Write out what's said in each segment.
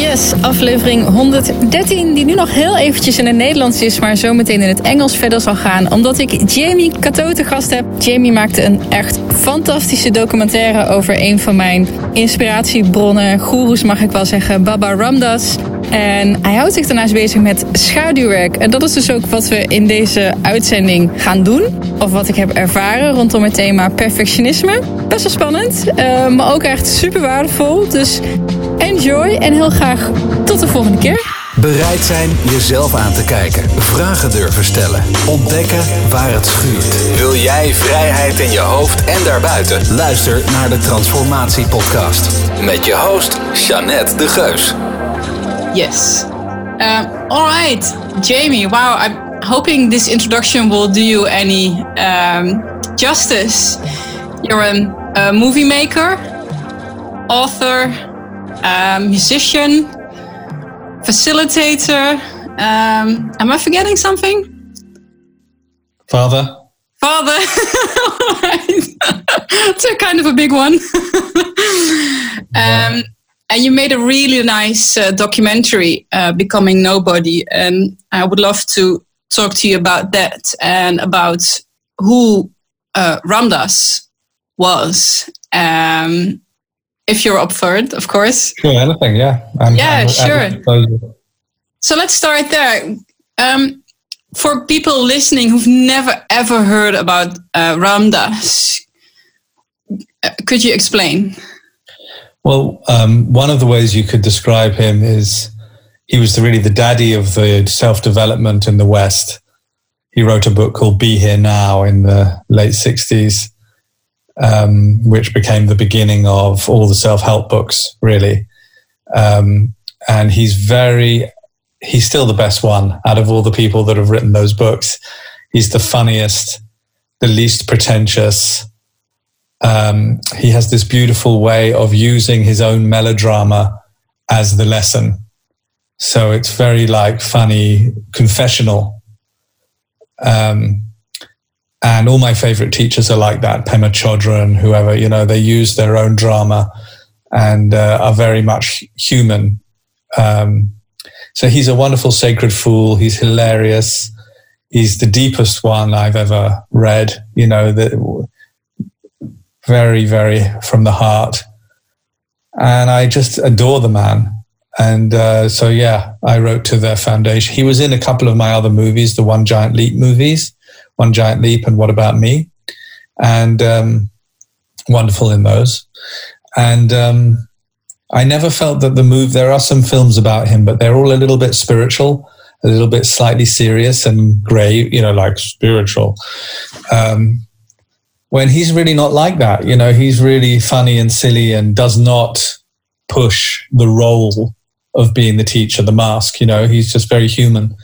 Yes, aflevering 113, die nu nog heel eventjes in het Nederlands is, maar zometeen in het Engels verder zal gaan, omdat ik Jamie Cato te gast heb. Jamie maakte een echt fantastische documentaire over een van mijn inspiratiebronnen, goeroes mag ik wel zeggen, Baba Ramdas. En hij houdt zich daarnaast bezig met schaduwwerk. En dat is dus ook wat we in deze uitzending gaan doen. Of wat ik heb ervaren rondom het thema perfectionisme. Best wel spannend, uh, maar ook echt super waardevol. Dus enjoy en heel graag tot de volgende keer. Bereid zijn jezelf aan te kijken. Vragen durven stellen. Ontdekken waar het schuurt. Wil jij vrijheid in je hoofd en daarbuiten? Luister naar de Transformatie Podcast. Met je host, Jeannette de Geus. Yes. Uh, all right, Jamie. Wow, I'm hoping this introduction will do you any um, justice. You're a, a movie maker, author, um, musician, facilitator. Um, am I forgetting something? Father. Father. It's a kind of a big one. um, and you made a really nice uh, documentary, uh, Becoming Nobody. And I would love to talk to you about that and about who uh, Ram Dass was. Um, if you're up for it, of course. Sure, anything, yeah. I'm, yeah, I'm, sure. I'm so let's start there. Um, for people listening who've never ever heard about uh, Ram Dass, could you explain? Well, um, one of the ways you could describe him is he was the, really the daddy of the self development in the West. He wrote a book called Be Here Now in the late 60s um, which became the beginning of all the self help books, really. Um, and he's very, he's still the best one out of all the people that have written those books. He's the funniest, the least pretentious. Um, he has this beautiful way of using his own melodrama as the lesson. So it's very like funny, confessional. Um, and all my favorite teachers are like that, Pema Chodron and whoever, you know, they use their own drama and uh, are very much human. Um, so he's a wonderful sacred fool. He's hilarious. He's the deepest one I've ever read, you know, the, very, very from the heart. And I just adore the man. And uh, so, yeah, I wrote to their foundation. He was in a couple of my other movies, the One Giant Leap movies. One Giant Leap and What About Me, and um, wonderful in those. And um, I never felt that the move. There are some films about him, but they're all a little bit spiritual, a little bit slightly serious and grave. You know, like spiritual. Um, when he's really not like that, you know, he's really funny and silly and does not push the role of being the teacher, the mask. You know, he's just very human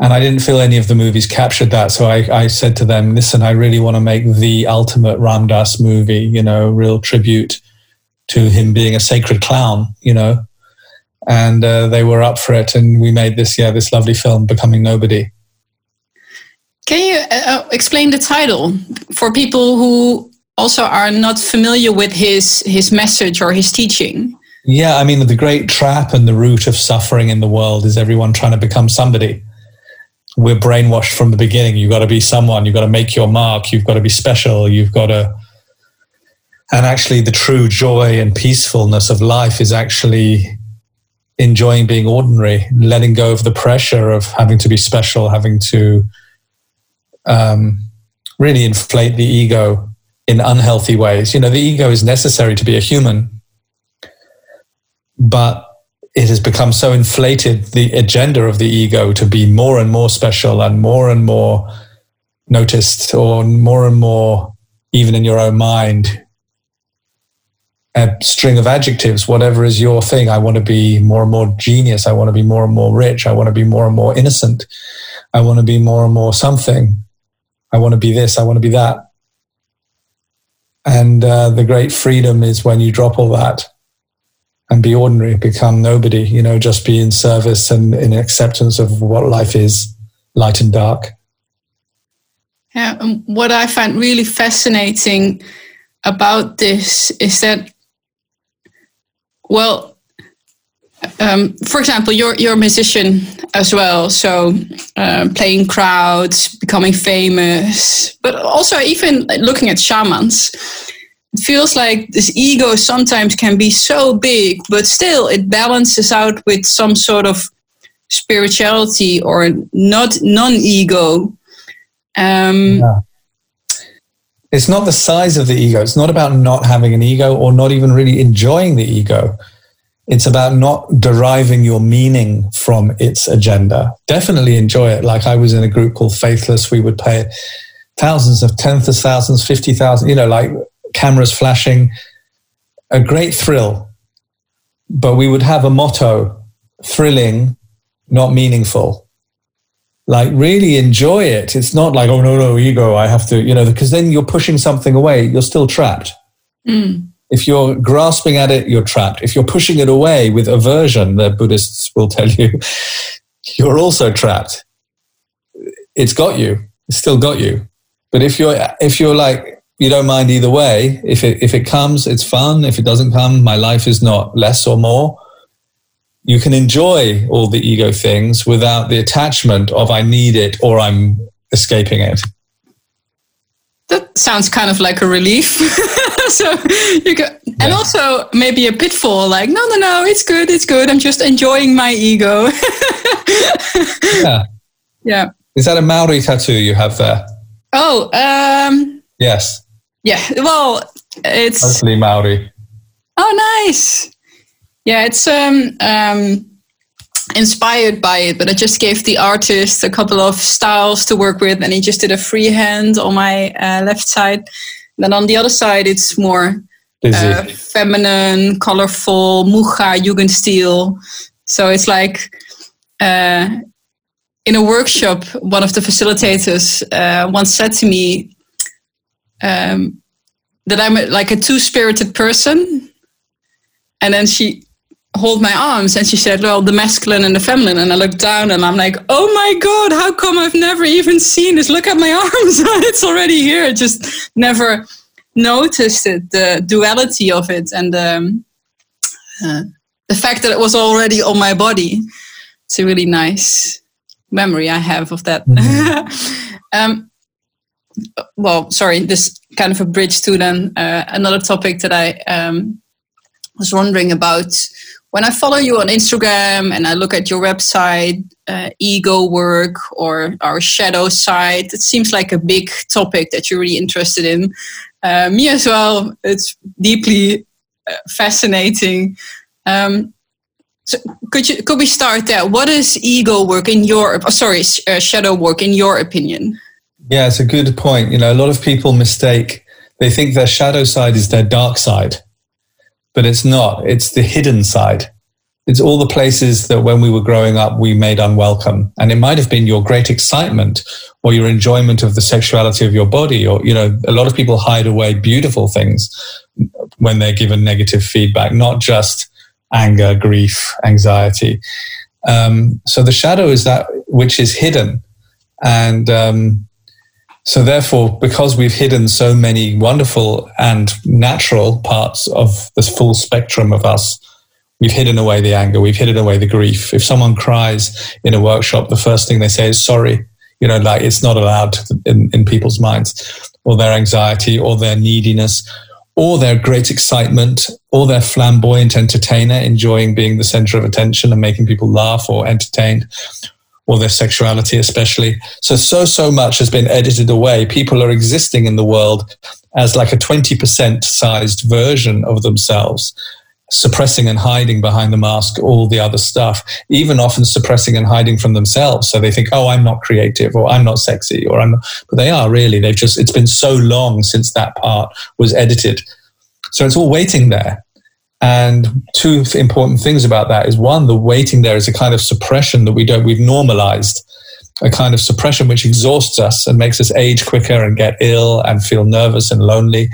and I didn't feel any of the movies captured that. So I, I said to them, listen, I really want to make the ultimate Ram Dass movie, you know, real tribute to him being a sacred clown, you know. And uh, they were up for it. And we made this, yeah, this lovely film, Becoming Nobody. Can you uh, uh explain the title for people who also are not familiar with his, his message or his teaching? Yeah, I mean, the great trap and the root of suffering in the world is everyone trying to become somebody we're brainwashed from the beginning. You've got to be someone. You've got to make your mark. You've got to be special. You've got to. And actually, the true joy and peacefulness of life is actually enjoying being ordinary, letting go of the pressure of having to be special, having to um, really inflate the ego in unhealthy ways. You know, the ego is necessary to be a human, but it has become so inflated the agenda of the ego to be more and more special and more and more noticed or more and more even in your own mind. A string of adjectives whatever is your thing i want to be more and more genius i want to be more and more rich i want to be more and more innocent i want to be more and more something i want to be this i want to be that. And uh, the great freedom is when you drop all that and be ordinary, become nobody, you know, just be in service and in acceptance of what life is, light and dark. Yeah, and what I find really fascinating about this is that, well, um, for example, you're you're a musician as well, so uh, playing crowds, becoming famous, but also even looking at shamans. It feels like this ego sometimes can be so big, but still it balances out with some sort of spirituality or not non-ego. Um, yeah. It's not the size of the ego. It's not about not having an ego or not even really enjoying the ego it's about not deriving your meaning from its agenda. Definitely enjoy it. Like I was in a group called Faithless. We would pay thousands of tens of thousands, 50,000, you know, like cameras flashing, a great thrill. But we would have a motto thrilling, not meaningful. Like really enjoy it. It's not like, oh, no, no, ego, I have to, you know, because then you're pushing something away. You're still trapped. Mm. If you're grasping at it, you're trapped. If you're pushing it away with aversion, the Buddhists will tell you, you're also trapped. It's got you. It's still got you. But if you're if you're like you don't mind either way, if it if it comes, it's fun. If it doesn't come, my life is not less or more. You can enjoy all the ego things without the attachment of I need it or I'm escaping it. That sounds kind of like a relief. so you go, yeah. and also maybe a pitfall like, no, no, no, it's good, it's good. I'm just enjoying my ego. yeah. Yeah. Is that a Maori tattoo you have there? Oh, um, yes. Yeah. Well, it's mostly Maori. Oh, nice. Yeah, it's um um inspired by it, but I just gave the artist a couple of styles to work with, and he just did a freehand on my uh, left side. then on the other side, it's more uh, feminine, colorful, Mucha, Jugendstil. So it's like uh, in a workshop, one of the facilitators uh, once said to me um, that I'm like a two-spirited person, and then she hold my arms and she said well the masculine and the feminine. And i looked down and i'm like oh my god how come i've never even seen this? Look at my arms. It's already here. I just never noticed it the duality of it and um, uh, the fact that it was already on my body. It's a really nice memory i have of that. Mm-hmm. um, well sorry this kind of a bridge to then uh, another topic that i um, was wondering about when I follow you on Instagram and I look at your website, uh, ego work or our shadow side, it seems like a big topic that you're really interested in. Uh, me as well. It's deeply uh, fascinating. Um, so could you could we start there? What is ego work in your? Oh, sorry, uh, shadow work in your opinion? Yeah, it's a good point. You know, a lot of people mistake. They think their shadow side is their dark side but it's not. It's the hidden side. It's all the places that when we were growing up, we made unwelcome. And it might have been your great excitement or your enjoyment of the sexuality of your body. Or, you know, a lot of people hide away beautiful things when they're given negative feedback, not just anger, grief, anxiety. Um, so the shadow is that which is hidden. And um, so, therefore, because we've hidden so many wonderful and natural parts of this full spectrum of us, we've hidden away the anger, we've hidden away the grief. If someone cries in a workshop, the first thing they say is sorry. You know, like it's not allowed in, in people's minds, or their anxiety, or their neediness, or their great excitement, or their flamboyant entertainer, enjoying being the center of attention and making people laugh or entertained, or their sexuality, especially. So, so, so much has been edited away. People are existing in the world as like a 20% sized version of themselves, suppressing and hiding behind the mask all the other stuff, even often suppressing and hiding from themselves. So they think, oh, I'm not creative or I'm not sexy or I'm, not. but they are really. They've just, it's been so long since that part was edited. So it's all waiting there. And two important things about that is one, the waiting there is a kind of suppression that we don't, we've normalized a kind of suppression which exhausts us and makes us age quicker and get ill and feel nervous and lonely.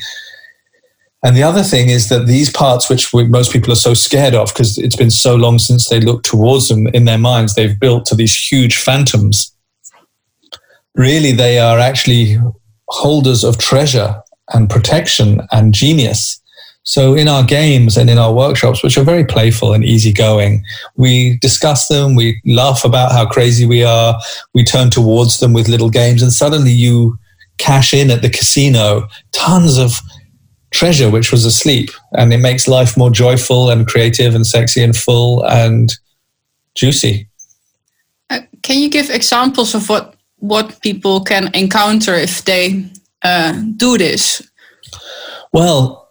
And the other thing is that these parts, which we, most people are so scared of because it's been so long since they looked towards them in their minds, they've built to these huge phantoms. Really, they are actually holders of treasure and protection and genius So in our games and in our workshops, which are very playful and easygoing, we discuss them, we laugh about how crazy we are, we turn towards them with little games, and suddenly you cash in at the casino tons of treasure which was asleep. And it makes life more joyful and creative and sexy and full and juicy. Uh, can you give examples of what what people can encounter if they uh, do this? Well,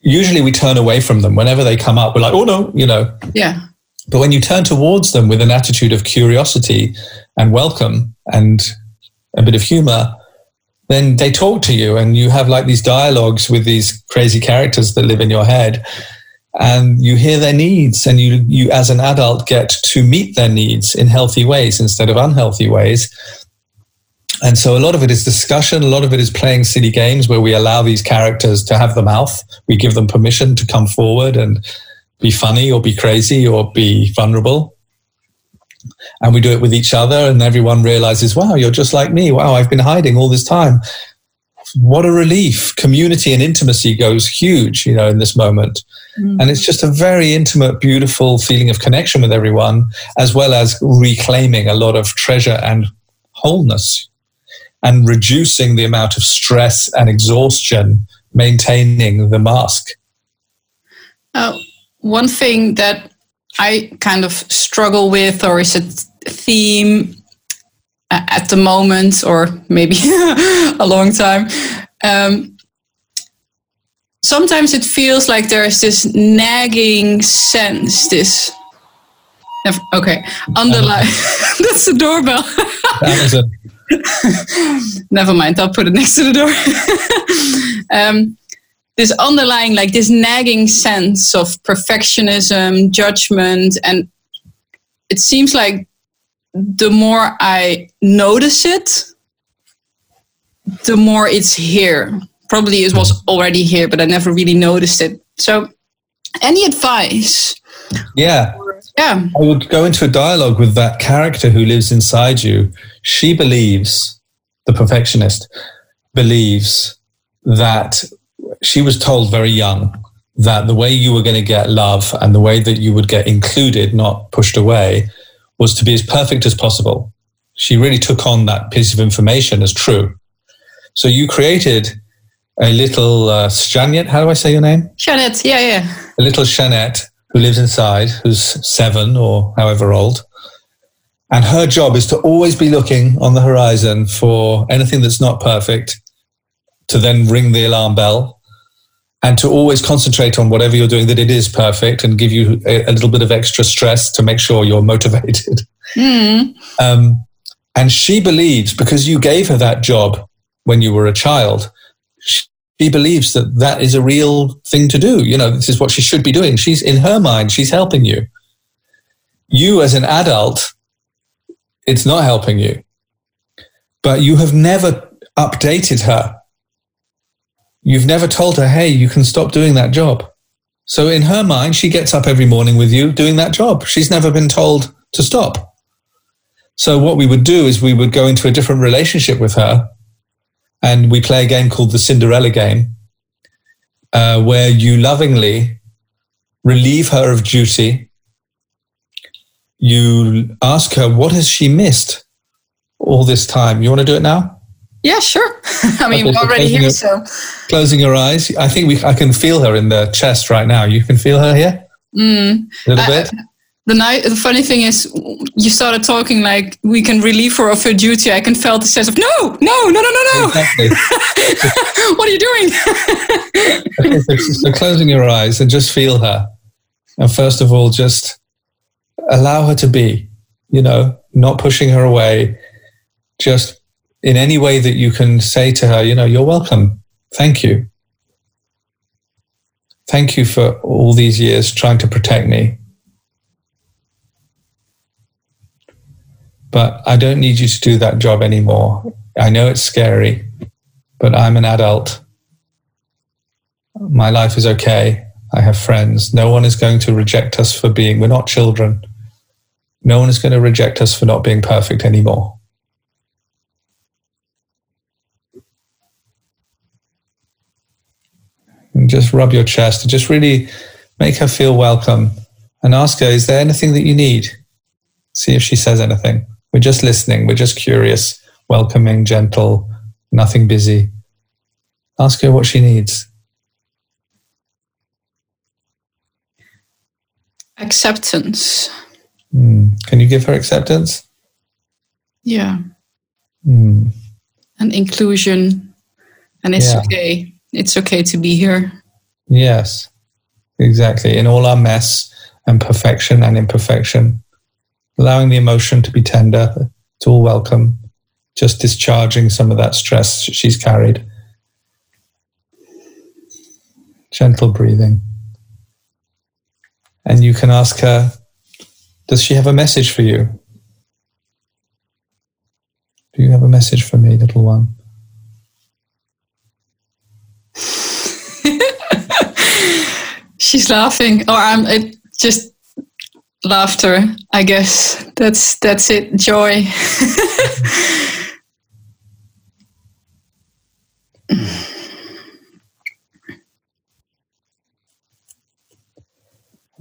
usually we turn away from them whenever they come up. We're like, oh no, you know. Yeah. But when you turn towards them with an attitude of curiosity and welcome and a bit of humor, then they talk to you and you have like these dialogues with these crazy characters that live in your head and you hear their needs and you you as an adult get to meet their needs in healthy ways instead of unhealthy ways and so a lot of it is discussion. A lot of it is playing silly games where we allow these characters to have the mouth. We give them permission to come forward and be funny or be crazy or be vulnerable. And we do it with each other and everyone realizes wow you're just like me. Wow i've been hiding all this time. What a relief. Community and intimacy goes huge you know in this moment. Mm. and it's just a very intimate beautiful feeling of connection with everyone as well as reclaiming a lot of treasure and wholeness and reducing the amount of stress and exhaustion maintaining the mask uh, one thing that I kind of struggle with, or is a theme at the moment, or maybe a long time. Um, sometimes it feels like there's this nagging sense, this. Okay, underline. That's the doorbell. Never mind, I'll put it next to the door. um, this underlying like this nagging sense of perfectionism judgment and it seems like the more i notice it the more it's here. Probably it was already here but i never really noticed it. So any advice? Yeah yeah i would go into a dialogue with that character who lives inside you she believes the perfectionist believes that she was told very young that the way you were going to get love and the way that you would get included, not pushed away, was to be as perfect as possible. She really took on that piece of information as true. So you created a little uh, Shanet. How do I say your name? Shanet. Yeah, yeah. A little Shanet who lives inside, who's seven or however old. And her job is to always be looking on the horizon for anything that's not perfect, to then ring the alarm bell and to always concentrate on whatever you're doing that it is perfect and give you a, a little bit of extra stress to make sure you're motivated. Mm. Um, and she believes because you gave her that job when you were a child, she believes that that is a real thing to do. You know, this is what she should be doing. She's in her mind, she's helping you. You as an adult, it's not helping you. But you have never updated her You've never told her, hey, you can stop doing that job. So in her mind, she gets up every morning with you doing that job. She's never been told to stop. So what we would do is we would go into a different relationship with her and we play a game called the Cinderella game, uh, where you lovingly relieve her of duty. You ask her, what has she missed all this time? You want to do it now? Yeah, sure. I mean, okay, we're already here, so. Closing your eyes. I think we, I can feel her in the chest right now. You can feel her here? Mm. A little bit? The, night, the funny thing is, you started talking like we can relieve her of her duty. I can feel the sense of, no, no, no, no, no, no. Exactly. what are you doing? okay, so, so closing your eyes and just feel her. And first of all, just allow her to be, you know, not pushing her away, just in any way that you can say to her, you know, you're welcome. Thank you. Thank you for all these years trying to protect me. But I don't need you to do that job anymore. I know it's scary, but I'm an adult. My life is okay. I have friends. No one is going to reject us for being, we're not children. No one is going to reject us for not being perfect anymore. and just rub your chest and just really make her feel welcome and ask her, is there anything that you need? See if she says anything. We're just listening. We're just curious, welcoming, gentle, nothing busy. Ask her what she needs. Acceptance. Mm. Can you give her acceptance? Yeah. Mm. And inclusion. And it's Yeah. okay. It's okay to be here. Yes, exactly. In all our mess and perfection and imperfection, allowing the emotion to be tender, it's all welcome. Just discharging some of that stress she's carried. Gentle breathing. And you can ask her, does she have a message for you? Do you have a message for me, little one? She's laughing, or I'm it just laughter. I guess that's that's it. Joy.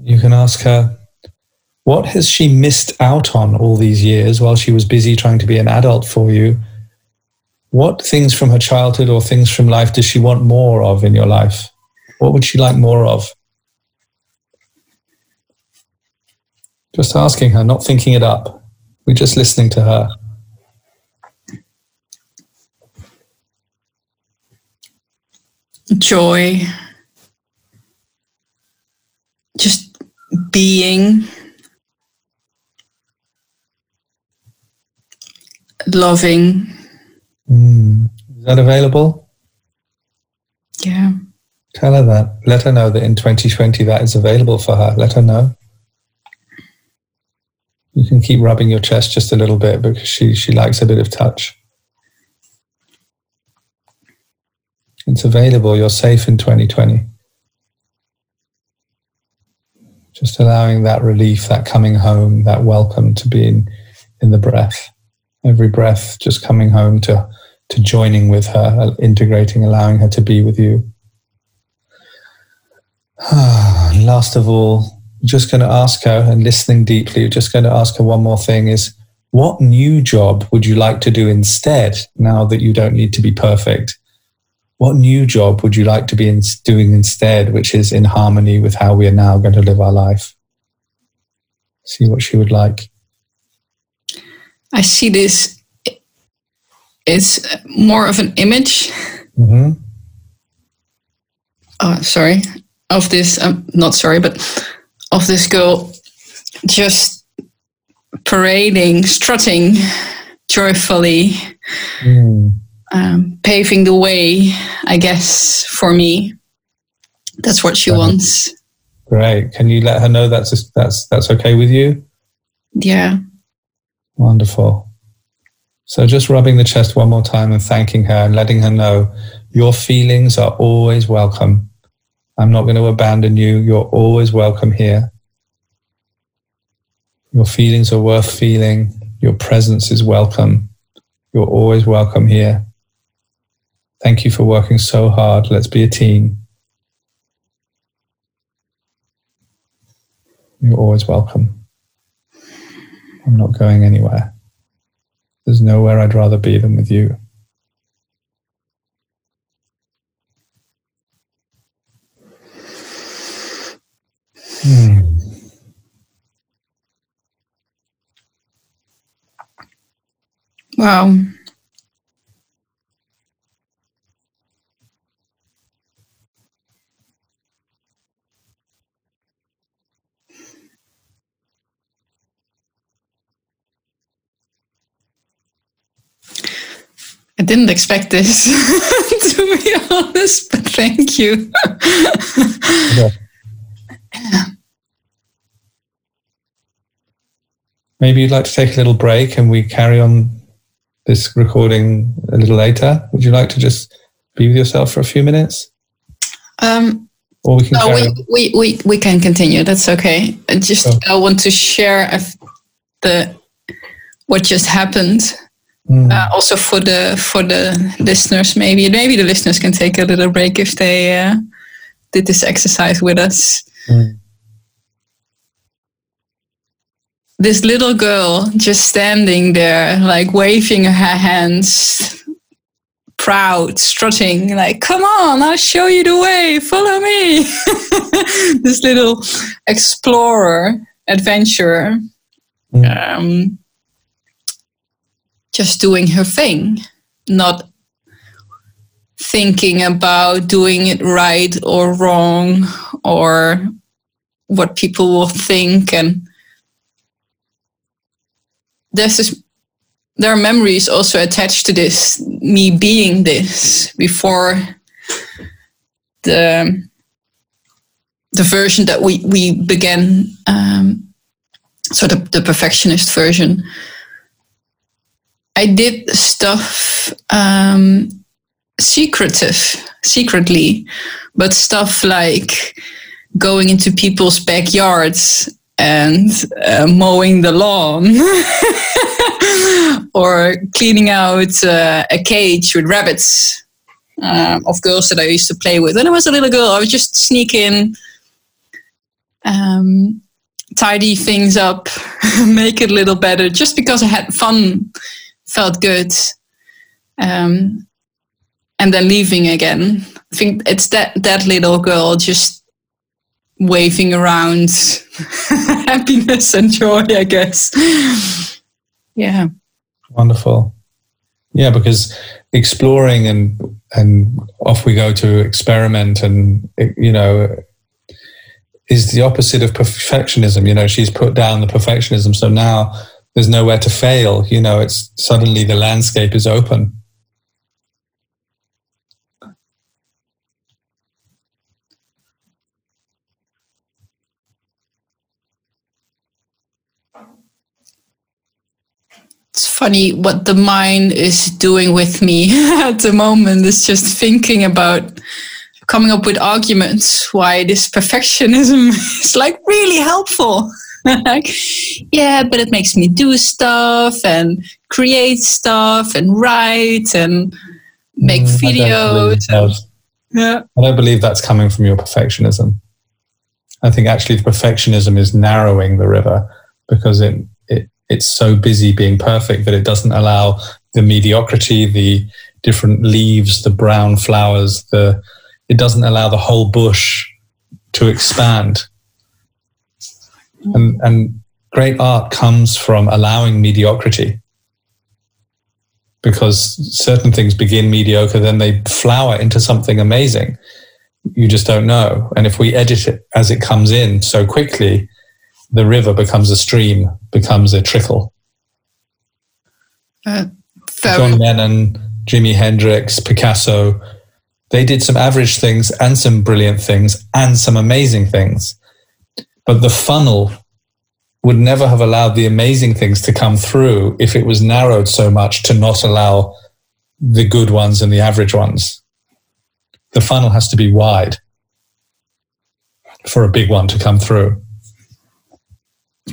You can ask her, what has she missed out on all these years while she was busy trying to be an adult for you? What things from her childhood or things from life does she want more of in your life? What would she like more of? Just asking her, not thinking it up. We're just listening to her. Joy. Just being. Loving. Mm. Is that available? Yeah. Tell her that. Let her know that in 2020 that is available for her. Let her know. You can keep rubbing your chest just a little bit because she, she likes a bit of touch. It's available. You're safe in 2020. Just allowing that relief, that coming home, that welcome to being in the breath. Every breath just coming home to, to joining with her, integrating, allowing her to be with you. Ah, last of all, just going to ask her and listening deeply, just going to ask her one more thing is what new job would you like to do instead now that you don't need to be perfect? What new job would you like to be in, doing instead, which is in harmony with how we are now going to live our life? See what she would like. I see this. It's more of an image. hmm Oh, sorry. Of this, um, not sorry, but of this girl just parading, strutting joyfully, Mm. um, paving the way, I guess, for me. That's what she Right. wants. Great. Can you let her know that's that's that's okay with you? Yeah. Wonderful. So just rubbing the chest one more time and thanking her and letting her know your feelings are always welcome. I'm not going to abandon you. You're always welcome here. Your feelings are worth feeling. Your presence is welcome. You're always welcome here. Thank you for working so hard. Let's be a team. You're always welcome. I'm not going anywhere. There's nowhere I'd rather be than with you. Hmm. Wow. I didn't expect this, to be honest, but thank you. Okay. Maybe you'd like to take a little break and we carry on this recording a little later. Would you like to just be with yourself for a few minutes? Um, Or we can no, we, we, we, we can continue. That's okay. I just Oh. I want to share the what just happened. Hmm. Uh, also for the for the listeners, maybe maybe the listeners can take a little break if they uh, did this exercise with us. Mm. This little girl just standing there, like waving her hands, proud, strutting, like, come on, I'll show you the way, follow me. this little explorer, adventurer, Mm. um, just doing her thing, not thinking about doing it right or wrong or what people will think and there's this there are memories also attached to this me being this before the the version that we we began um, so the, the perfectionist version. I did stuff um, secretive secretly but stuff like going into people's backyards and uh, mowing the lawn or cleaning out uh, a cage with rabbits um, of girls that I used to play with. When I was a little girl, I would just sneak in, um, tidy things up, make it a little better, just because I had fun, felt good, um, and then leaving again. I think it's that that little girl just waving around happiness and joy, I guess. Yeah. Wonderful. Yeah, because exploring and and off we go to experiment and you know is the opposite of perfectionism. You know, she's put down the perfectionism, so now there's nowhere to fail. You know, it's suddenly the landscape is open. It's funny what the mind is doing with me at the moment. It's just thinking about coming up with arguments why this perfectionism is like really helpful. like, yeah, but it makes me do stuff and create stuff and write and make Mm, I don't believe videos. Yeah. I don't believe that's coming from your perfectionism. I think actually the perfectionism is narrowing the river because it it's so busy being perfect that it doesn't allow the mediocrity, the different leaves, the brown flowers, the it doesn't allow the whole bush to expand. And and great art comes from allowing mediocrity. Because certain things begin mediocre, then they flower into something amazing you just don't know. And if we edit it as it comes in so quickly, the river becomes a stream, becomes a trickle. Uh, very- John Lennon, Jimi Hendrix, Picasso, they did some average things and some brilliant things and some amazing things. But the funnel would never have allowed the amazing things to come through if it was narrowed so much to not allow the good ones and the average ones. The funnel has to be wide for a big one to come through,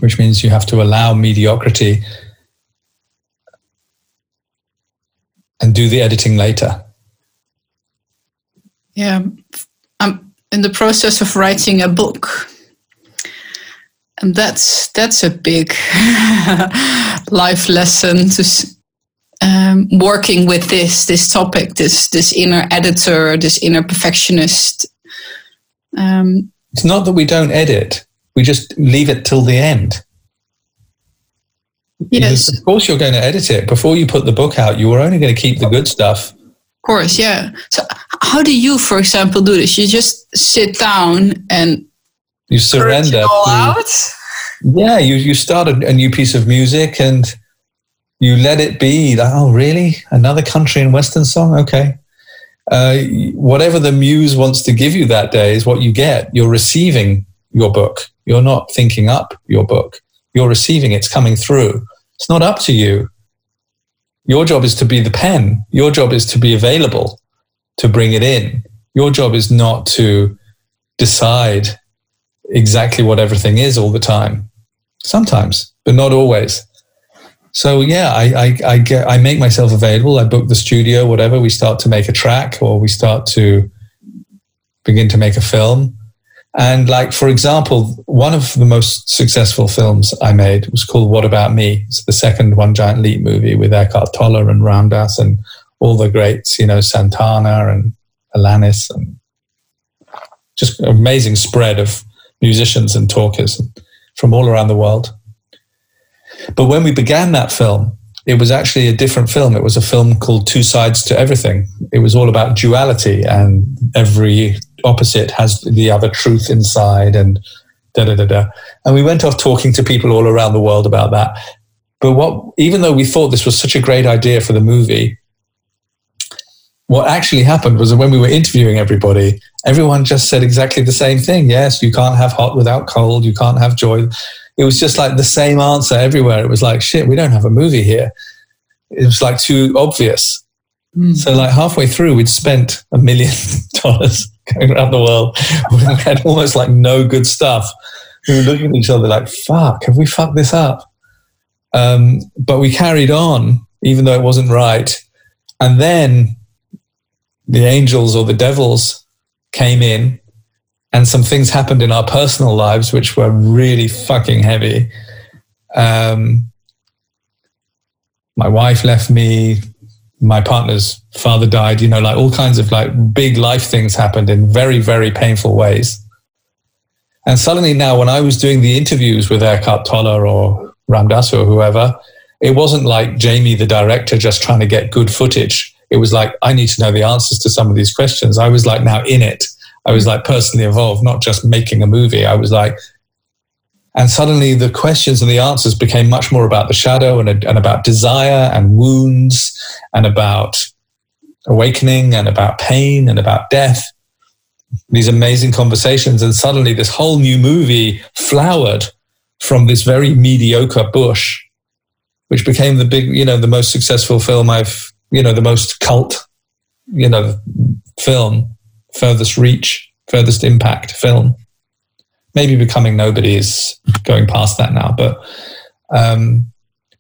which means you have to allow mediocrity and do the editing later. Yeah, I'm in the process of writing a book, and that's that's a big life lesson to um, working with this this topic, this this inner editor, this inner perfectionist. Um, It's not that we don't edit, we just leave it till the end. yes, Of course, you're going to edit it. Before you put the book out, you were only going to keep the good stuff. of course, yeah. So, how do you, for example, do this? You just sit down and You surrender. all to- out. Yeah, you, you start a, a new piece of music and you let it be. Like, oh, really? Another country and western song? Okay. Uh, whatever the muse wants to give you that day is what you get. You're receiving your book. You're not thinking up your book. You're receiving it's coming through. It's not up to you. Your job is to be the pen. Your job is to be available to bring it in. Your job is not to decide exactly what everything is all the time. Sometimes, but not always. So yeah, I, I, I get I make myself available. I book the studio, whatever. We start to make a track, or we start to begin to make a film. And like, for example, one of the most successful films I made was called What About Me? It's the second One Giant Leap movie with Eckhart Tolle and Ram Dass and all the greats, you know, Santana and Alanis and just amazing spread of musicians and talkers from all around the world. But when we began that film, it was actually a different film. It was a film called Two Sides to Everything. It was all about duality, and every opposite has the other truth inside, and da da da da. And we went off talking to people all around the world about that. But what, even though we thought this was such a great idea for the movie, what actually happened was that when we were interviewing everybody, everyone just said exactly the same thing. Yes, you can't have hot without cold. You can't have joy it was just like the same answer everywhere. It was like, shit, we don't have a movie here. It was like too obvious. Mm. So like halfway through, we'd spent a million dollars going around the world. We had almost like no good stuff. We were looking at each other like, fuck, have we fucked this up? Um, but we carried on, even though it wasn't right. And then the angels or the devils came in and some things happened in our personal lives which were really fucking heavy. Um, my wife left me. My partner's father died. You know, like all kinds of like big life things happened in very, very painful ways. And suddenly now, when I was doing the interviews with Eckhart Tolle or Ram Dass or whoever, it wasn't like Jamie, the director, just trying to get good footage. It was like, I need to know the answers to some of these questions. I was like now in it. I was like personally involved, not just making a movie. I was like, and suddenly the questions and the answers became much more about the shadow and, and about desire and wounds and about awakening and about pain and about death. These amazing conversations. And suddenly this whole new movie flowered from this very mediocre bush, which became the big, you know, the most successful film I've, you know, the most cult, you know, film furthest reach, furthest impact film. Maybe becoming nobody is going past that now, but um,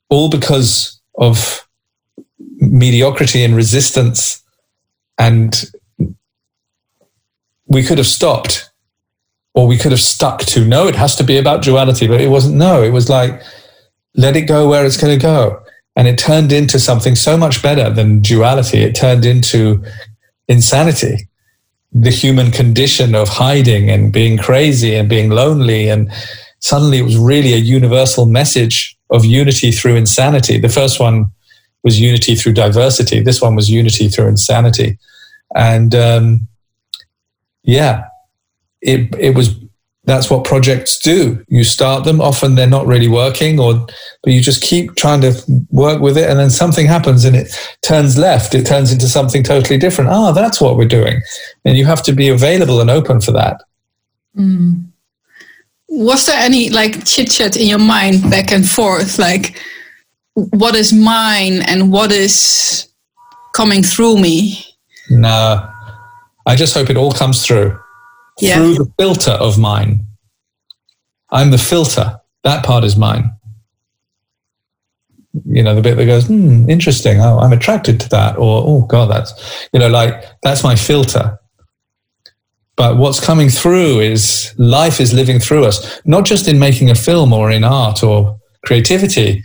all because of mediocrity and resistance. And we could have stopped or we could have stuck to no, it has to be about duality, but it wasn't no, it was like, let it go where it's going to go. And it turned into something so much better than duality. It turned into insanity the human condition of hiding and being crazy and being lonely. And suddenly it was really a universal message of unity through insanity. The first one was unity through diversity. This one was unity through insanity. And um, yeah, it, it was that's what projects do. You start them, often they're not really working, or but you just keep trying to work with it, and then something happens and it turns left. It turns into something totally different. Ah, that's what we're doing, and you have to be available and open for that. Mm. Was there any like chit chat in your mind back and forth, like what is mine and what is coming through me? No, I just hope it all comes through yeah. through the filter of mine. I'm the filter. That part is mine. You know, the bit that goes, hmm, interesting. Oh, I'm attracted to that. Or, oh, God, that's, you know, like that's my filter. But what's coming through is life is living through us, not just in making a film or in art or creativity,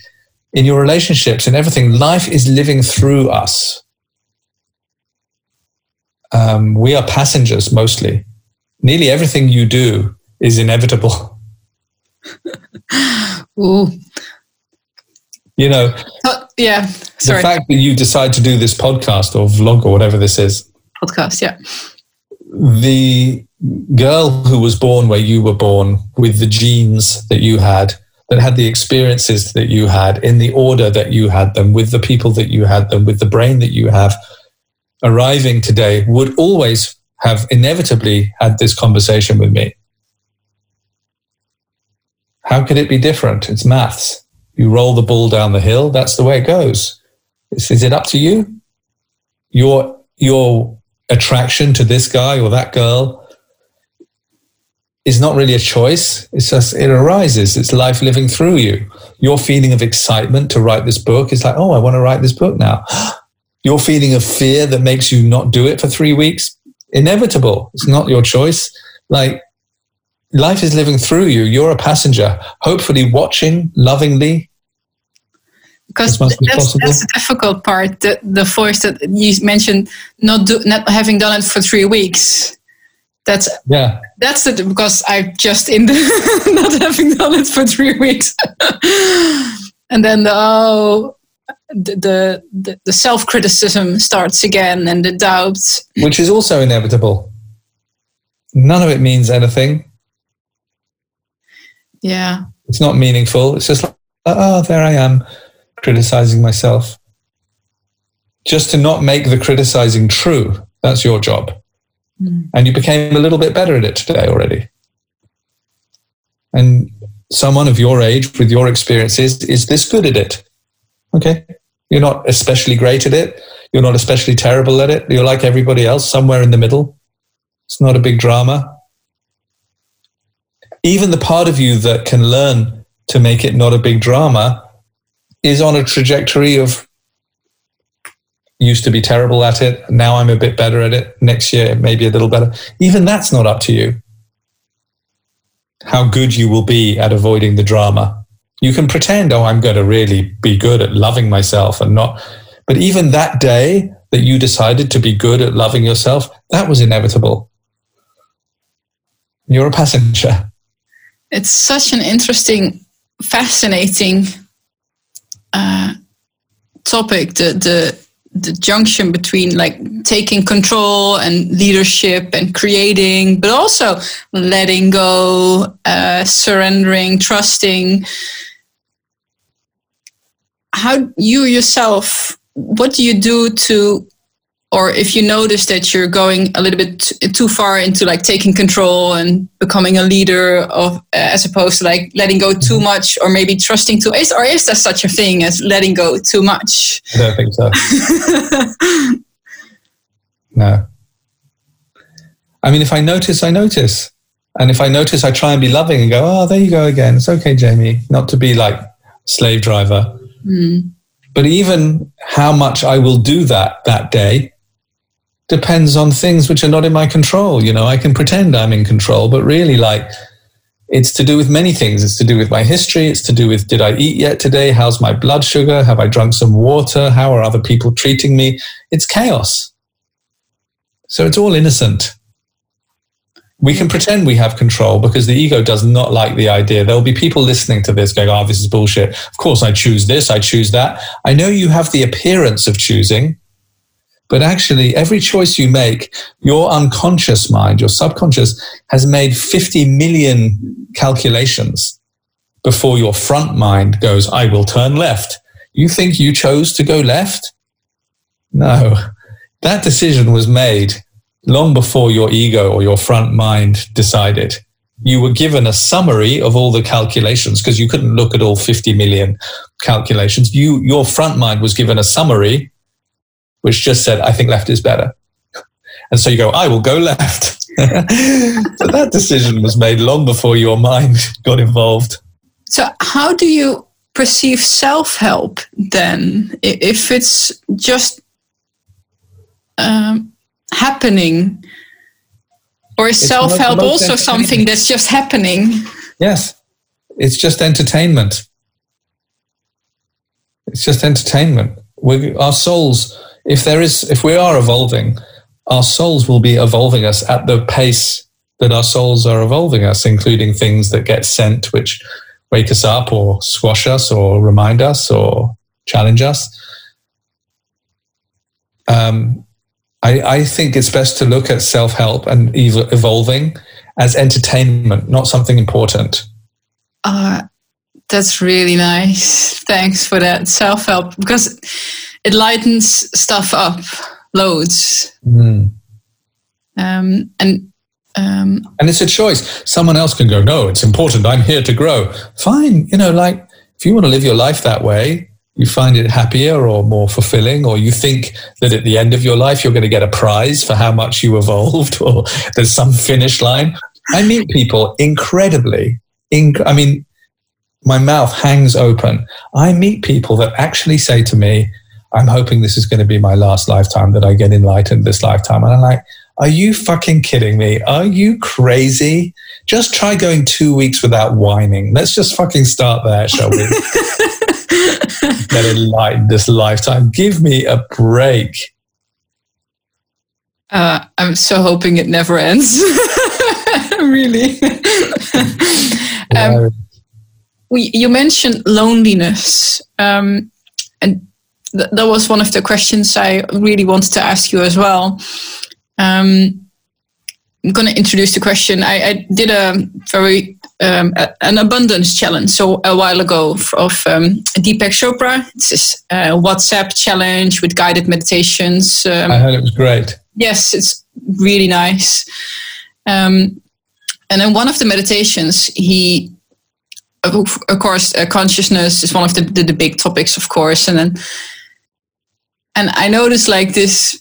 in your relationships and everything. Life is living through us. Um, we are passengers mostly nearly everything you do is inevitable. Ooh. You know, uh, yeah. Sorry. The fact that you decide to do this podcast or vlog or whatever this is. Podcast, yeah. The girl who was born where you were born with the genes that you had, that had the experiences that you had in the order that you had them, with the people that you had them, with the brain that you have, arriving today would always have inevitably had this conversation with me. How could it be different? It's maths. You roll the ball down the hill, that's the way it goes. Is, is it up to you? Your, your attraction to this guy or that girl is not really a choice. It's just, it arises. It's life living through you. Your feeling of excitement to write this book is like, oh, I want to write this book now. Your feeling of fear that makes you not do it for three weeks inevitable. It's not your choice. Like life is living through you. You're a passenger, hopefully watching lovingly. Because must be that's, that's the difficult part. The, the voice that you mentioned, not do, not having done it for three weeks. That's Yeah. that's the because I just in the not having done it for three weeks, and then the oh the the, the, the self criticism starts again and the doubts. Which is also inevitable. None of it means anything. Yeah, It's not meaningful. It's just like, oh, there I am criticizing myself. Just to not make the criticizing true. That's your job. Hmm. And you became a little bit better at it today already. And someone of your age with your experiences is this good at it. Okay. You're not especially great at it. You're not especially terrible at it. You're like everybody else, somewhere in the middle. It's not a big drama. Even the part of you that can learn to make it not a big drama is on a trajectory of used to be terrible at it. Now I'm a bit better at it. Next year, maybe a little better. Even that's not up to you. How good you will be at avoiding the drama. You can pretend, oh, I'm going to really be good at loving myself and not. But even that day that you decided to be good at loving yourself, that was inevitable. You're a passenger. it's such an interesting, fascinating uh, topic. The the the junction between like taking control and leadership and creating, but also letting go, uh, surrendering, trusting. How you yourself? What do you do to or if you notice that you're going a little bit too far into like taking control and becoming a leader of uh, as opposed to like letting go too much or maybe trusting too is or is there such a thing as letting go too much I don't think so. No. I mean, if I notice, I notice. And if I notice, I try and be loving and go, oh, there you go again. It's okay, Jamie, not to be like slave driver. But even how much I will do that that day depends on things which are not in my control. You know, I can pretend I'm in control, but really, like, it's to do with many things. It's to do with my history. It's to do with did I eat yet today? How's my blood sugar? Have I drunk some water? How are other people treating me? It's chaos. So it's all innocent. We can pretend we have control because the ego does not like the idea. There'll be people listening to this going, oh, this is bullshit. Of course, I choose this, I choose that. I know you have the appearance of choosing, but actually, every choice you make, your unconscious mind, your subconscious, has made 50 million calculations before your front mind goes, I will turn left. You think you chose to go left? No. That decision was made long before your ego or your front mind decided. You were given a summary of all the calculations because you couldn't look at all 50 million calculations. You, your front mind was given a summary which just said, I think left is better. And so you go, I will go left. so that decision was made long before your mind got involved. so how do you perceive self-help then if it's just um, happening or is It's the most- self-help most also something that's just happening Yes, it's just entertainment. It's just entertainment. We, our souls, if there is, if we are evolving, our souls will be evolving us at the pace that our souls are evolving us, including things that get sent, which wake us up or squash us or remind us or challenge us. Um, I, I think it's best to look at self help and ev- evolving as entertainment, not something important. Uh, that's really nice. Thanks for that self help because it lightens stuff up loads. Mm. Um, and um, And it's a choice. Someone else can go, no, it's important. I'm here to grow. Fine. You know, like if you want to live your life that way, you find it happier or more fulfilling, or you think that at the end of your life, you're going to get a prize for how much you evolved, or there's some finish line. I meet people incredibly, inc- I mean, my mouth hangs open. I meet people that actually say to me, I'm hoping this is going to be my last lifetime, that I get enlightened this lifetime. And I'm like, Are you fucking kidding me? Are you crazy? Just try going two weeks without whining. Let's just fucking start there, shall we? It light this lifetime. Give me a break. Uh, I'm so hoping it never ends. really. um, we, you mentioned loneliness, um, and th- that was one of the questions I really wanted to ask you as well. Um, I'm going to introduce the question. I, I did a very um, a, an abundance challenge so a while ago of um, Deepak Chopra. It's a WhatsApp challenge with guided meditations. Um, I heard it was great. Yes, it's really nice. Um, and in one of the meditations, he, of, course, uh, consciousness is one of the, the, the big topics, of course, and then and I noticed like this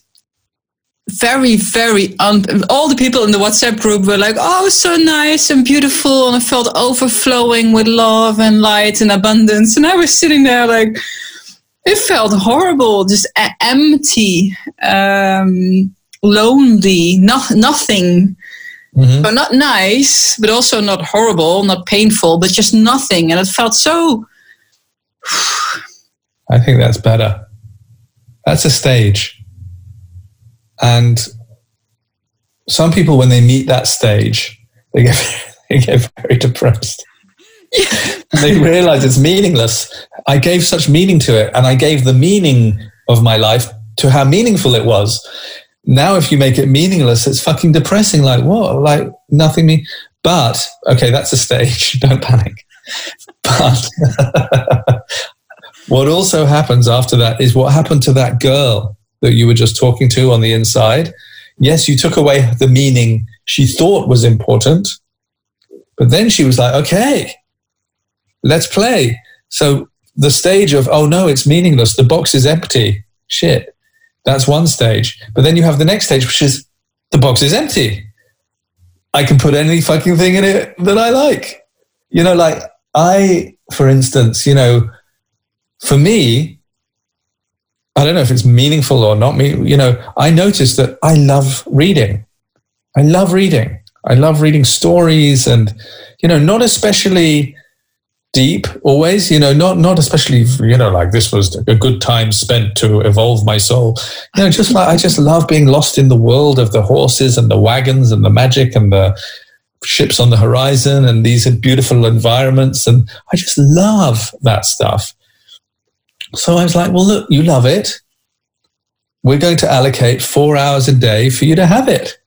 very, very, un- all the people in the WhatsApp group were like, oh, so nice and beautiful. And I felt overflowing with love and light and abundance. And I was sitting there like, it felt horrible, just a- empty, um, lonely, no- nothing. Mm-hmm. So not nice, but also not horrible, not painful, but just nothing. And it felt so. I think that's better. That's a stage and some people, when they meet that stage, they get, they get very depressed. they realize it's meaningless. I gave such meaning to it, and I gave the meaning of my life to how meaningful it was. Now, if you make it meaningless, it's fucking depressing. Like, what? Like, nothing me. But, okay, that's a stage. Don't panic. But what also happens after that is what happened to that girl that you were just talking to on the inside. Yes, you took away the meaning she thought was important, but then she was like, okay, let's play. So the stage of, oh no, it's meaningless, the box is empty, shit. That's one stage. But then you have the next stage, which is the box is empty. I can put any fucking thing in it that I like. You know, like I, for instance, you know, for me, I don't know if it's meaningful or not. Me, you know, I noticed that I love reading. I love reading. I love reading stories, and you know, not especially deep always. You know, not not especially you know like this was a good time spent to evolve my soul. You know, just like I just love being lost in the world of the horses and the wagons and the magic and the ships on the horizon and these beautiful environments, and I just love that stuff. So I was like, well, look, you love it. We're going to allocate four hours a day for you to have it.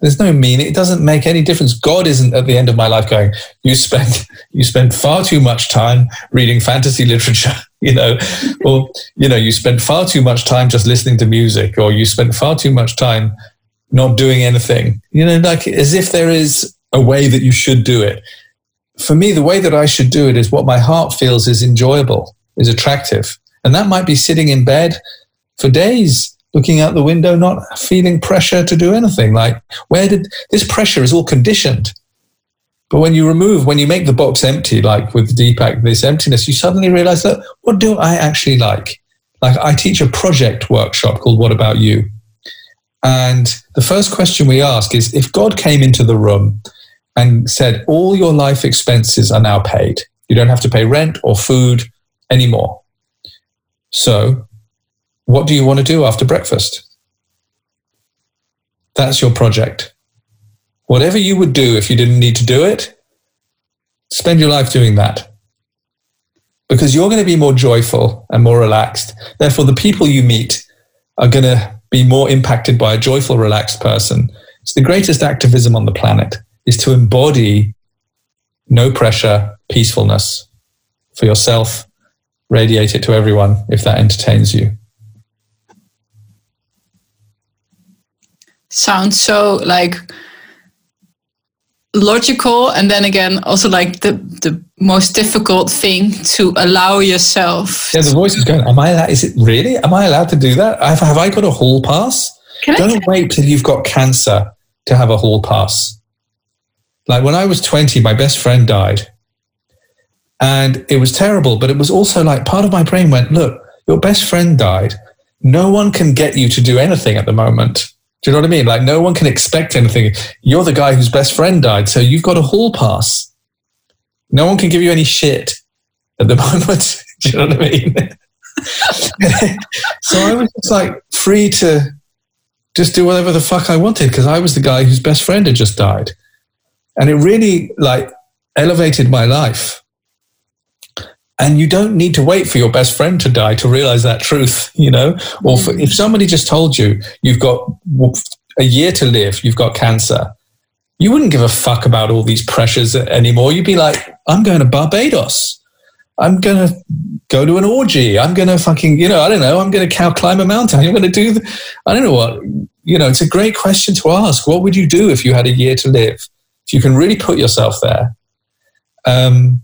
There's no meaning. It doesn't make any difference. God isn't at the end of my life going, you spend, you spend far too much time reading fantasy literature, you know, or, you know, you spend far too much time just listening to music, or you spend far too much time not doing anything, you know, like as if there is a way that you should do it. For me, the way that I should do it is what my heart feels is enjoyable is attractive. And that might be sitting in bed for days, looking out the window, not feeling pressure to do anything. Like, where did this pressure is all conditioned? But when you remove, when you make the box empty, like with Deepak, this emptiness, you suddenly realize that what do I actually like? Like, I teach a project workshop called What About You? And the first question we ask is if God came into the room and said, All your life expenses are now paid, you don't have to pay rent or food anymore. So, what do you want to do after breakfast? That's your project. Whatever you would do if you didn't need to do it, spend your life doing that. Because you're going to be more joyful and more relaxed. Therefore, the people you meet are going to be more impacted by a joyful, relaxed person. It's the greatest activism on the planet is to embody no pressure, peacefulness for yourself radiate it to everyone if that entertains you. Sounds so like logical and then again also like the the most difficult thing to allow yourself. Yeah the voice is going am i allowed is it really? Am i allowed to do that? Have, have i got a hall pass? Can don't I- wait till you've got cancer to have a hall pass. Like when i was 20 my best friend died and it was terrible, but it was also like part of my brain went, look, your best friend died. No one can get you to do anything at the moment. Do you know what I mean? Like no one can expect anything. You're the guy whose best friend died, so you've got a hall pass. No one can give you any shit at the moment. Do you know what I mean? so I was just like free to just do whatever the fuck I wanted because I was the guy whose best friend had just died. And it really like elevated my life. And you don't need to wait for your best friend to die to realize that truth, you know? Or for, if somebody just told you you've got a year to live, you've got cancer, you wouldn't give a fuck about all these pressures anymore. You'd be like, I'm going to Barbados. I'm going to go to an orgy. I'm going to fucking, you know, I don't know. I'm going to climb a mountain. I'm going to do, the, I don't know what, you know, it's a great question to ask. What would you do if you had a year to live? If you can really put yourself there. Um,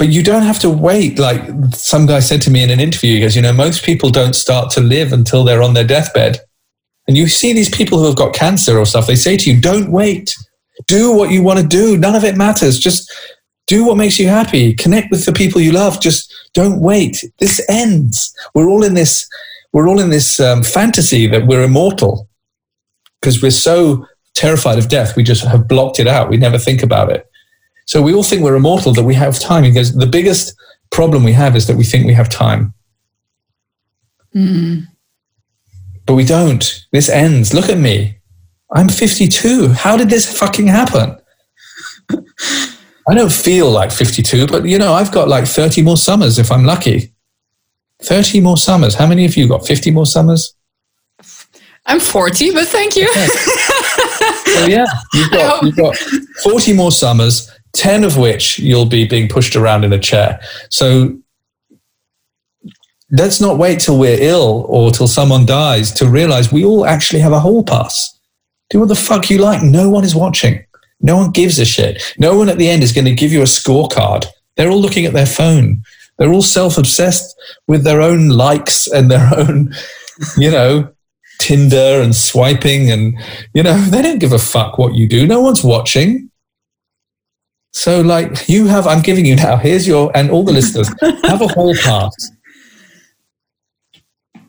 but you don't have to wait. Like some guy said to me in an interview, he goes, you know, most people don't start to live until they're on their deathbed. And you see these people who have got cancer or stuff, they say to you, don't wait. Do what you want to do. None of it matters. Just do what makes you happy. Connect with the people you love. Just don't wait. This ends. We're all in this, we're all in this um, fantasy that we're immortal because we're so terrified of death. We just have blocked it out. We never think about it. So we all think we're immortal, that we have time. Because the biggest problem we have is that we think we have time. Mm. But we don't. This ends. Look at me. I'm 52. How did this fucking happen? I don't feel like 52, but you know, I've got like 30 more summers if I'm lucky. 30 more summers. How many of you got 50 more summers? I'm 40, but thank you. Okay. so yeah, you've got, you've got 40 more summers, 10 of which you'll be being pushed around in a chair. So let's not wait till we're ill or till someone dies to realize we all actually have a hall pass. Do what the fuck you like. No one is watching. No one gives a shit. No one at the end is going to give you a scorecard. They're all looking at their phone. They're all self obsessed with their own likes and their own, you know, Tinder and swiping. And, you know, they don't give a fuck what you do. No one's watching. So, like, you have, I'm giving you now, here's your, and all the listeners, have a hall pass.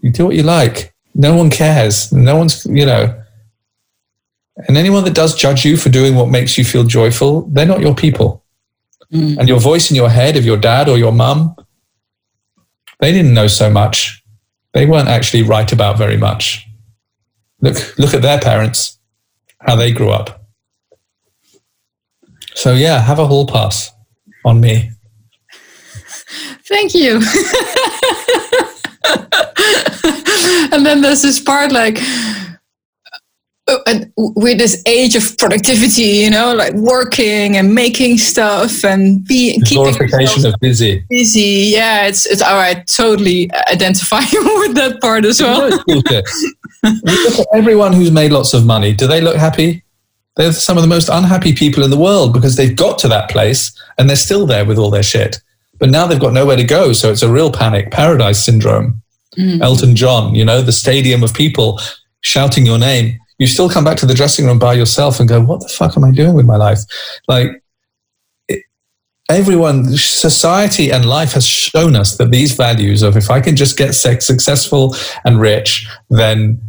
You do what you like. No one cares. No one's, you know. And anyone that does judge you for doing what makes you feel joyful, they're not your people. Mm. And your voice in your head of your dad or your mum, they didn't know so much. They weren't actually right about very much. Look, look at their parents, how they grew up. So yeah, have a hall pass on me. Thank you. and then there's this part like uh, with this age of productivity, you know, like working and making stuff and being keeping glorification of busy. Busy, yeah. It's it's all right. Totally identify with that part as well. everyone who's made lots of money. Do they look happy? They're some of the most unhappy people in the world because they've got to that place and they're still there with all their shit. But now they've got nowhere to go. So it's a real panic, paradise syndrome. Mm. Elton John, you know, the stadium of people shouting your name. You still come back to the dressing room by yourself and go, what the fuck am I doing with my life? Like, it, everyone, society and life has shown us that these values of if I can just get sex successful and rich, then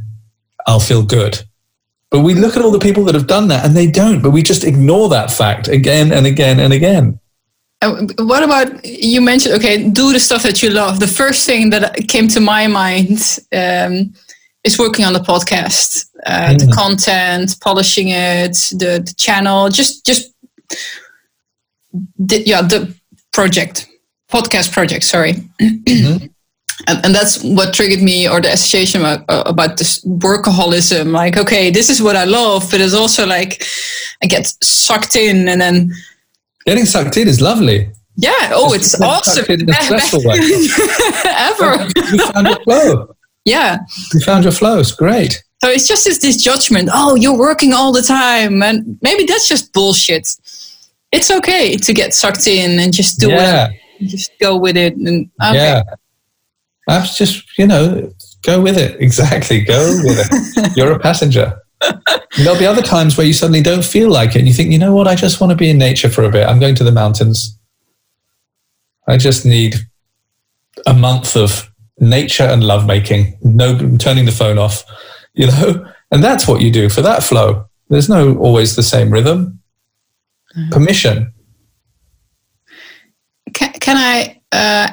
I'll feel good. But we look at all the people that have done that and they don't, but we just ignore that fact again and again and again. What about you mentioned, okay, do the stuff that you love. The first thing that came to my mind um, is working on the podcast, uh, mm. the content, polishing it, the, the channel, just, just, the, yeah, the project, podcast project, sorry. Mm-hmm and, and that's what triggered me or the association about, uh, about this workaholism. Like okay this is what i love but it's also like i get sucked in and then getting sucked in is lovely. Yeah oh it's, it's awesome. in a stressful way. ever. You found your flow. Yeah. You found your flow. It's great. So it's just this, this judgment. Oh you're working all the time. And maybe that's just bullshit. It's okay to get sucked in and just do yeah. it just go with it and okay. yeah Perhaps just, you know, go with it. Exactly. Go with it. You're a passenger. there'll be other times where you suddenly don't feel like it and you think, you know what, I just want to be in nature for a bit. I'm going to the mountains. I just need a month of nature and lovemaking, no turning the phone off, you know, And that's what you do for that flow. There's no always the same rhythm. Mm-hmm. Permission. Can, can I uh,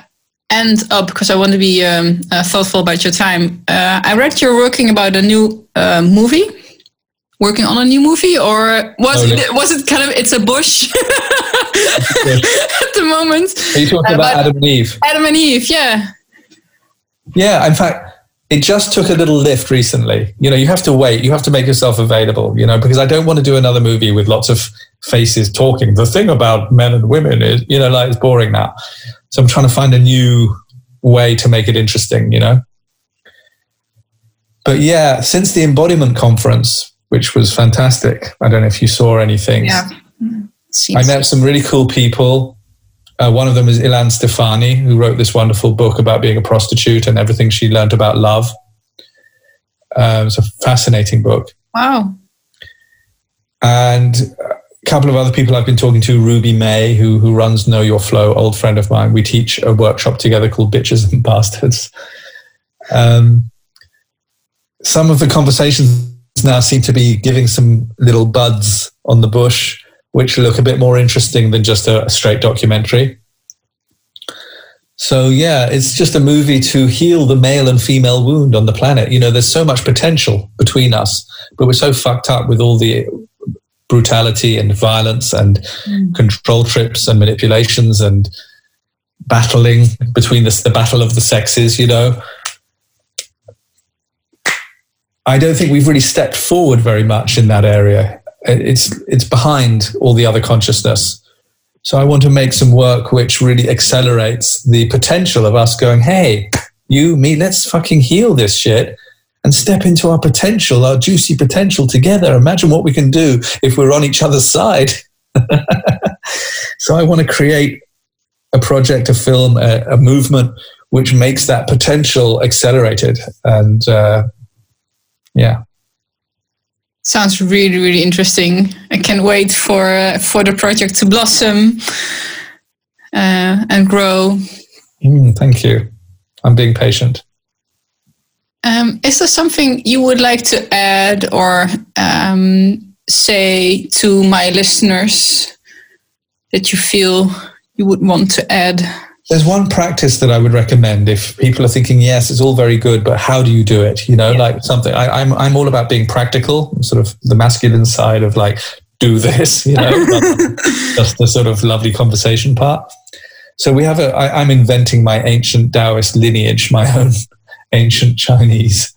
end up because I want to be um, uh, thoughtful about your time? Uh, I read you're working about a new uh, movie. Working on a new movie, or was oh, it was it kind of it's a bush at the moment? Are you talking about Adam and Eve? Adam and Eve, yeah. Yeah, in fact, it just took a little lift recently. You know, you have to wait. You have to make yourself available, you know, because I don't want to do another movie with lots of faces talking. The thing about men and women is, you know, like it's boring now. So I'm trying to find a new way to make it interesting, you know. But yeah, since the embodiment conference, which was fantastic, I don't know if you saw anything. Yeah. I met some really cool people. Uh, one of them is Ilan Stephani, who wrote this wonderful book about being a prostitute and everything she learned about love. Um, it's a fascinating book. Wow. And couple of other people I've been talking to, Ruby May, who, who runs Know Your Flow, old friend of mine. We teach a workshop together called Bitches and Bastards. Um, some of the conversations now seem to be giving some little buds on the bush which look a bit more interesting than just a, a straight documentary. So yeah, it's just a movie to heal the male and female wound on the planet. You know, there's so much potential between us, but we're so fucked up with all the brutality and violence and mm. control trips and manipulations and battling between the, the battle of the sexes, you know. I don't think we've really stepped forward very much in that area it's it's behind all the other consciousness. So I want to make some work which really accelerates the potential of us going, hey, you, me, let's fucking heal this shit and step into our potential, our juicy potential together. Imagine what we can do if we're on each other's side. so I want to create a project, a film, a, a movement which makes that potential accelerated. And uh, yeah sounds really really interesting i can't wait for uh, for the project to blossom uh, and grow mm, thank you i'm being patient um, is there something you would like to add or um, say to my listeners that you feel you would want to add there's one practice that I would recommend if people are thinking, yes, it's all very good, but how do you do it? You know, yeah. like something I, am I'm, I'm all about being practical, sort of the masculine side of like, do this, you know, just the sort of lovely conversation part. So we have a, I, I'm inventing my ancient Taoist lineage, my own ancient Chinese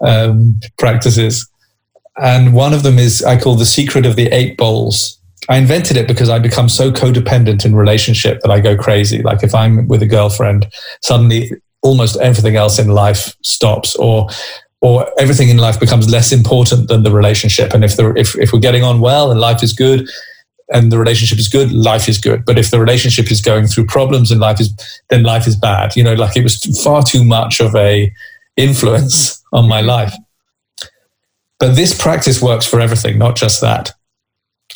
um, practices. And one of them is I call the secret of the eight bowls I invented it because I become so codependent in relationship that I go crazy. Like if I'm with a girlfriend, suddenly almost everything else in life stops or or everything in life becomes less important than the relationship. And if the if, if we're getting on well and life is good and the relationship is good, life is good. But if the relationship is going through problems and life is then life is bad. You know, like it was far too much of a influence on my life. But this practice works for everything, not just that.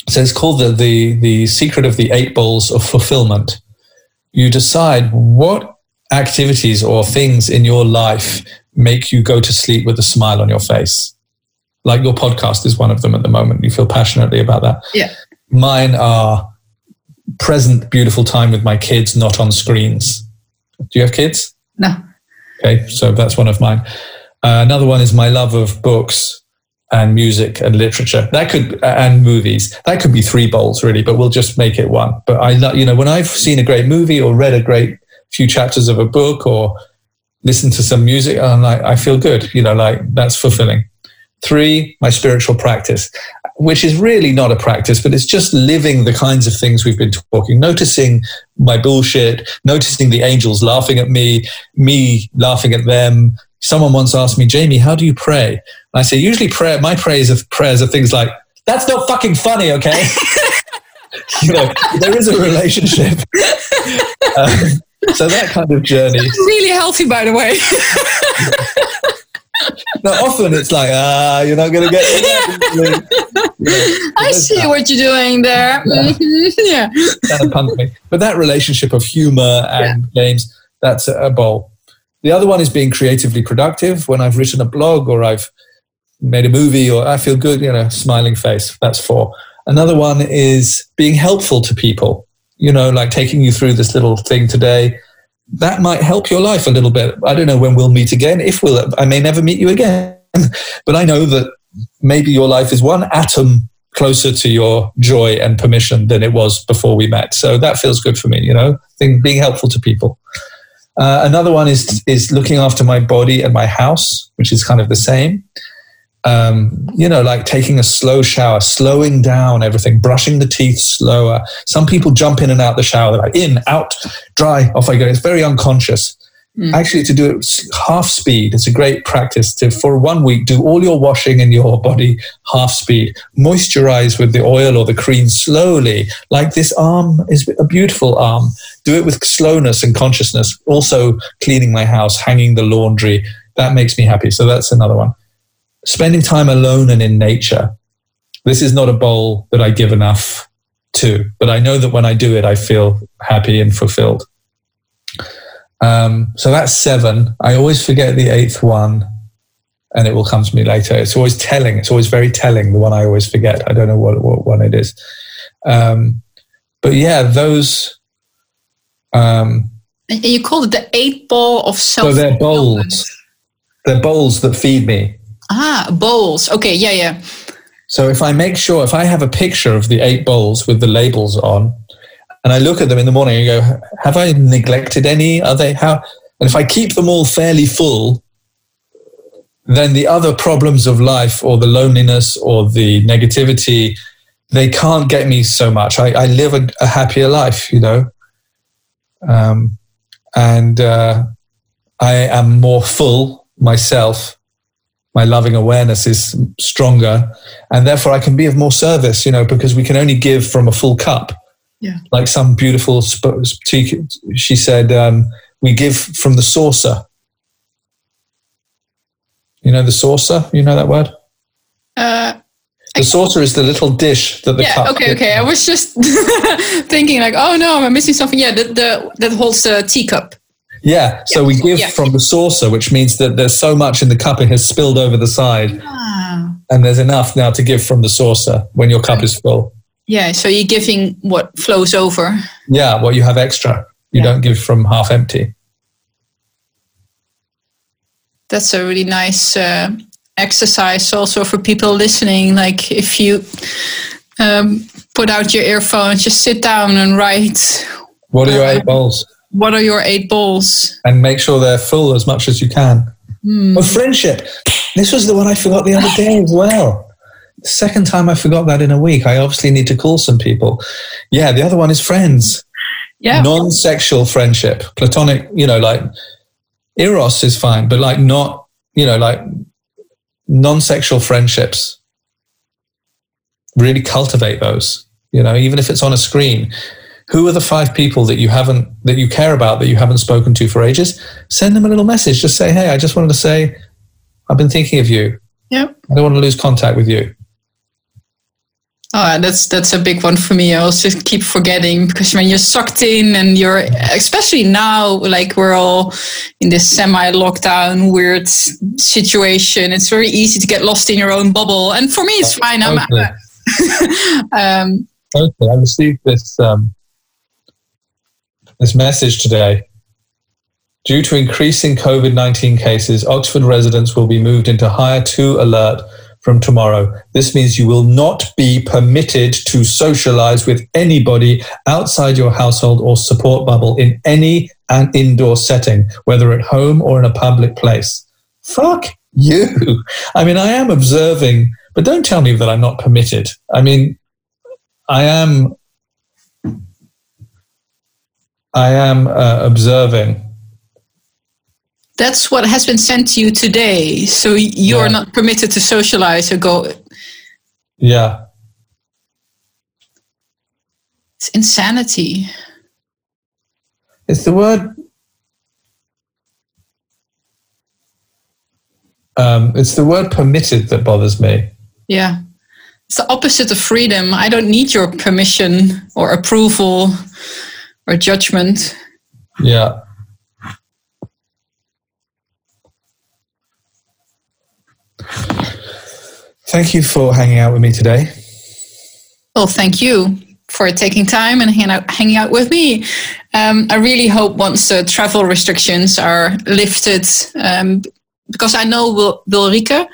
So it's called the, the, the secret of the eight balls of fulfillment. You decide what activities or things in your life make you go to sleep with a smile on your face. Like your podcast is one of them at the moment. You feel passionately about that. Yeah. Mine are present, beautiful time with my kids, not on screens. Do you have kids? No. Okay, so that's one of mine. Uh, another one is my love of books and music and literature. That could and movies. That could be three bowls really, but we'll just make it one. But I, you know, when I've seen a great movie or read a great few chapters of a book or listened to some music, I'm like, I feel good. You know, like that's fulfilling. Three, my spiritual practice, which is really not a practice, but it's just living the kinds of things we've been talking, noticing my bullshit, noticing the angels laughing at me, me laughing at them, someone once asked me, Jamie, how do you pray? And I say, usually prayer, my prayers of prayers are things like, that's not fucking funny, okay? you know, there is a relationship. Um, so that kind of journey. That's really healthy, by the way. now, often it's like, ah, you're not going to get it. I see that. what you're doing there. Yeah. Mm-hmm. yeah. Kind of punk me. But that relationship of humor and yeah. games, that's a bowl. The other one is being creatively productive. When I've written a blog or I've made a movie or I feel good, you know, smiling face. That's four. Another one is being helpful to people, you know, like taking you through this little thing today. That might help your life a little bit. I don't know when we'll meet again. If we'll, I may never meet you again, but I know that maybe your life is one atom closer to your joy and permission than it was before we met. So that feels good for me, you know, being helpful to people. Uh, another one is is looking after my body and my house, which is kind of the same. Um, you know, like taking a slow shower, slowing down everything, brushing the teeth slower. Some people jump in and out the shower. They're like in, out, dry, off I go. It's very unconscious. Mm. Actually, to do it half speed, it's a great practice to, for one week, do all your washing in your body half speed. Moisturize with the oil or the cream slowly. Like this arm is a beautiful arm. Do it with slowness and consciousness. Also, cleaning my house, hanging the laundry. That makes me happy. So that's another one. Spending time alone and in nature. This is not a bowl that I give enough to, but I know that when I do it, I feel happy and fulfilled. Um, so that's seven. I always forget the eighth one, and it will come to me later. It's always telling. It's always very telling. The one I always forget. I don't know what, what one it is. Um, but yeah, those. Um, you call it the eight ball of self. So they're bowls. They're bowls that feed me. Ah, bowls. Okay, yeah, yeah. So if I make sure, if I have a picture of the eight bowls with the labels on, and I look at them in the morning and go, have I neglected any? Are they how? And if I keep them all fairly full, then the other problems of life or the loneliness or the negativity, they can't get me so much. I, I live a, a, happier life, you know. Um, and uh, I am more full myself. My loving awareness is stronger, and therefore I can be of more service, you know, because we can only give from a full cup. Yeah. Like some beautiful, she said, um, we give from the saucer. You know the saucer? You know that word? Uh, the saucer is the little dish that the yeah, cup. Okay, okay. I was just thinking like, oh no, I'm missing something. Yeah, the, the that holds the teacup. Yeah, so yeah. we give yeah. from the saucer, which means that there's so much in the cup it has spilled over the side, ah. and there's enough now to give from the saucer when your cup is full. Yeah, so you're giving what flows over. Yeah, what you have extra. You yeah. don't give from half empty. That's a really nice uh, exercise also for people listening. Like if you um, put out your earphones, just sit down and write. What are your eight bowls? What are your eight balls? And make sure they're full as much as you can. Mm. Friendship. This was the one I forgot the other day as well second time I forgot that in a week. I obviously need to call some people. Yeah, the other one is friends. Yeah. Non sexual friendship, platonic, you know, like Eros is fine, but like not, you know, like non sexual friendships. Really cultivate those, you know, even if it's on a screen. Who are the five people that you haven't, that you care about, that you haven't spoken to for ages? Send them a little message. Just say, hey, I just wanted to say, I've been thinking of you. Yep. I don't want to lose contact with you. Oh, that's that's a big one for me. I also keep forgetting because when you're sucked in and you're especially now, like we're all in this semi-lockdown weird situation. It's very easy to get lost in your own bubble, and for me, it's fine. I'm. um, okay, I received this um, this message today. Due to increasing COVID nineteen cases, Oxford residents will be moved into higher two alert from tomorrow. This means you will not be permitted to socialize with anybody outside your household or support bubble in any an indoor setting, whether at home or in a public place. Fuck you. I mean, I am observing, but don't tell me that I'm not permitted. I mean, I am. I am uh, observing that's what has been sent to you today. So you are not permitted to socialize or go. Yeah. It's insanity. It's the word. Um, it's the word permitted that bothers me. Yeah. It's the opposite of freedom. I don't need your permission or approval or judgment. Yeah. thank you for hanging out with me today. Well, thank you for taking time and hang out, hanging out with me. Um, I really hope once the travel restrictions are lifted, um, because I know Wil- Wilrike, uh,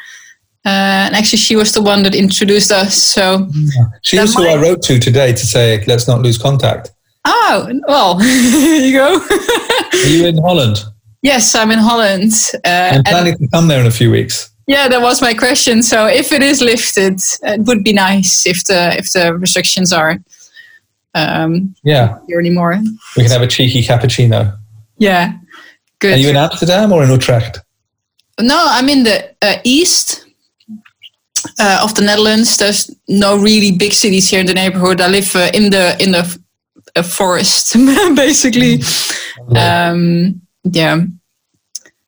and actually she was the one that introduced us. So she was who I wrote to today to say let's not lose contact. Oh well, here you go. Are you in Holland? Yes, I'm in Holland. Uh, I'm planning to come there in a few weeks. Yeah, that was my question. So if it is lifted, it would be nice if the if the restrictions are um, yeah here anymore. We can have a cheeky cappuccino. Yeah, good. Are you in Amsterdam or in Utrecht? No, I'm in the uh, east uh, of the Netherlands. There's no really big cities here in the neighborhood. I live uh, in the in the forest, basically. Um, yeah.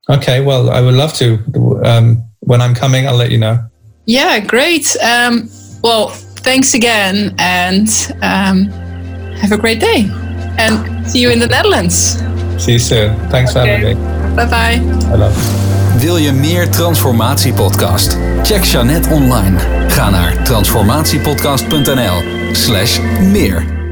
Okay. Well, I would love to. Um, when I'm coming, I'll let you know. Yeah, great. Um, well, thanks again, and um, have a great day. And see you in the Netherlands. See you soon. Thanks okay. for having me. Bye bye. Hello. Wil je meer Transformatiepodcast? Check Jeannette online. Ga naar transformatiepodcast.nl/slash meer.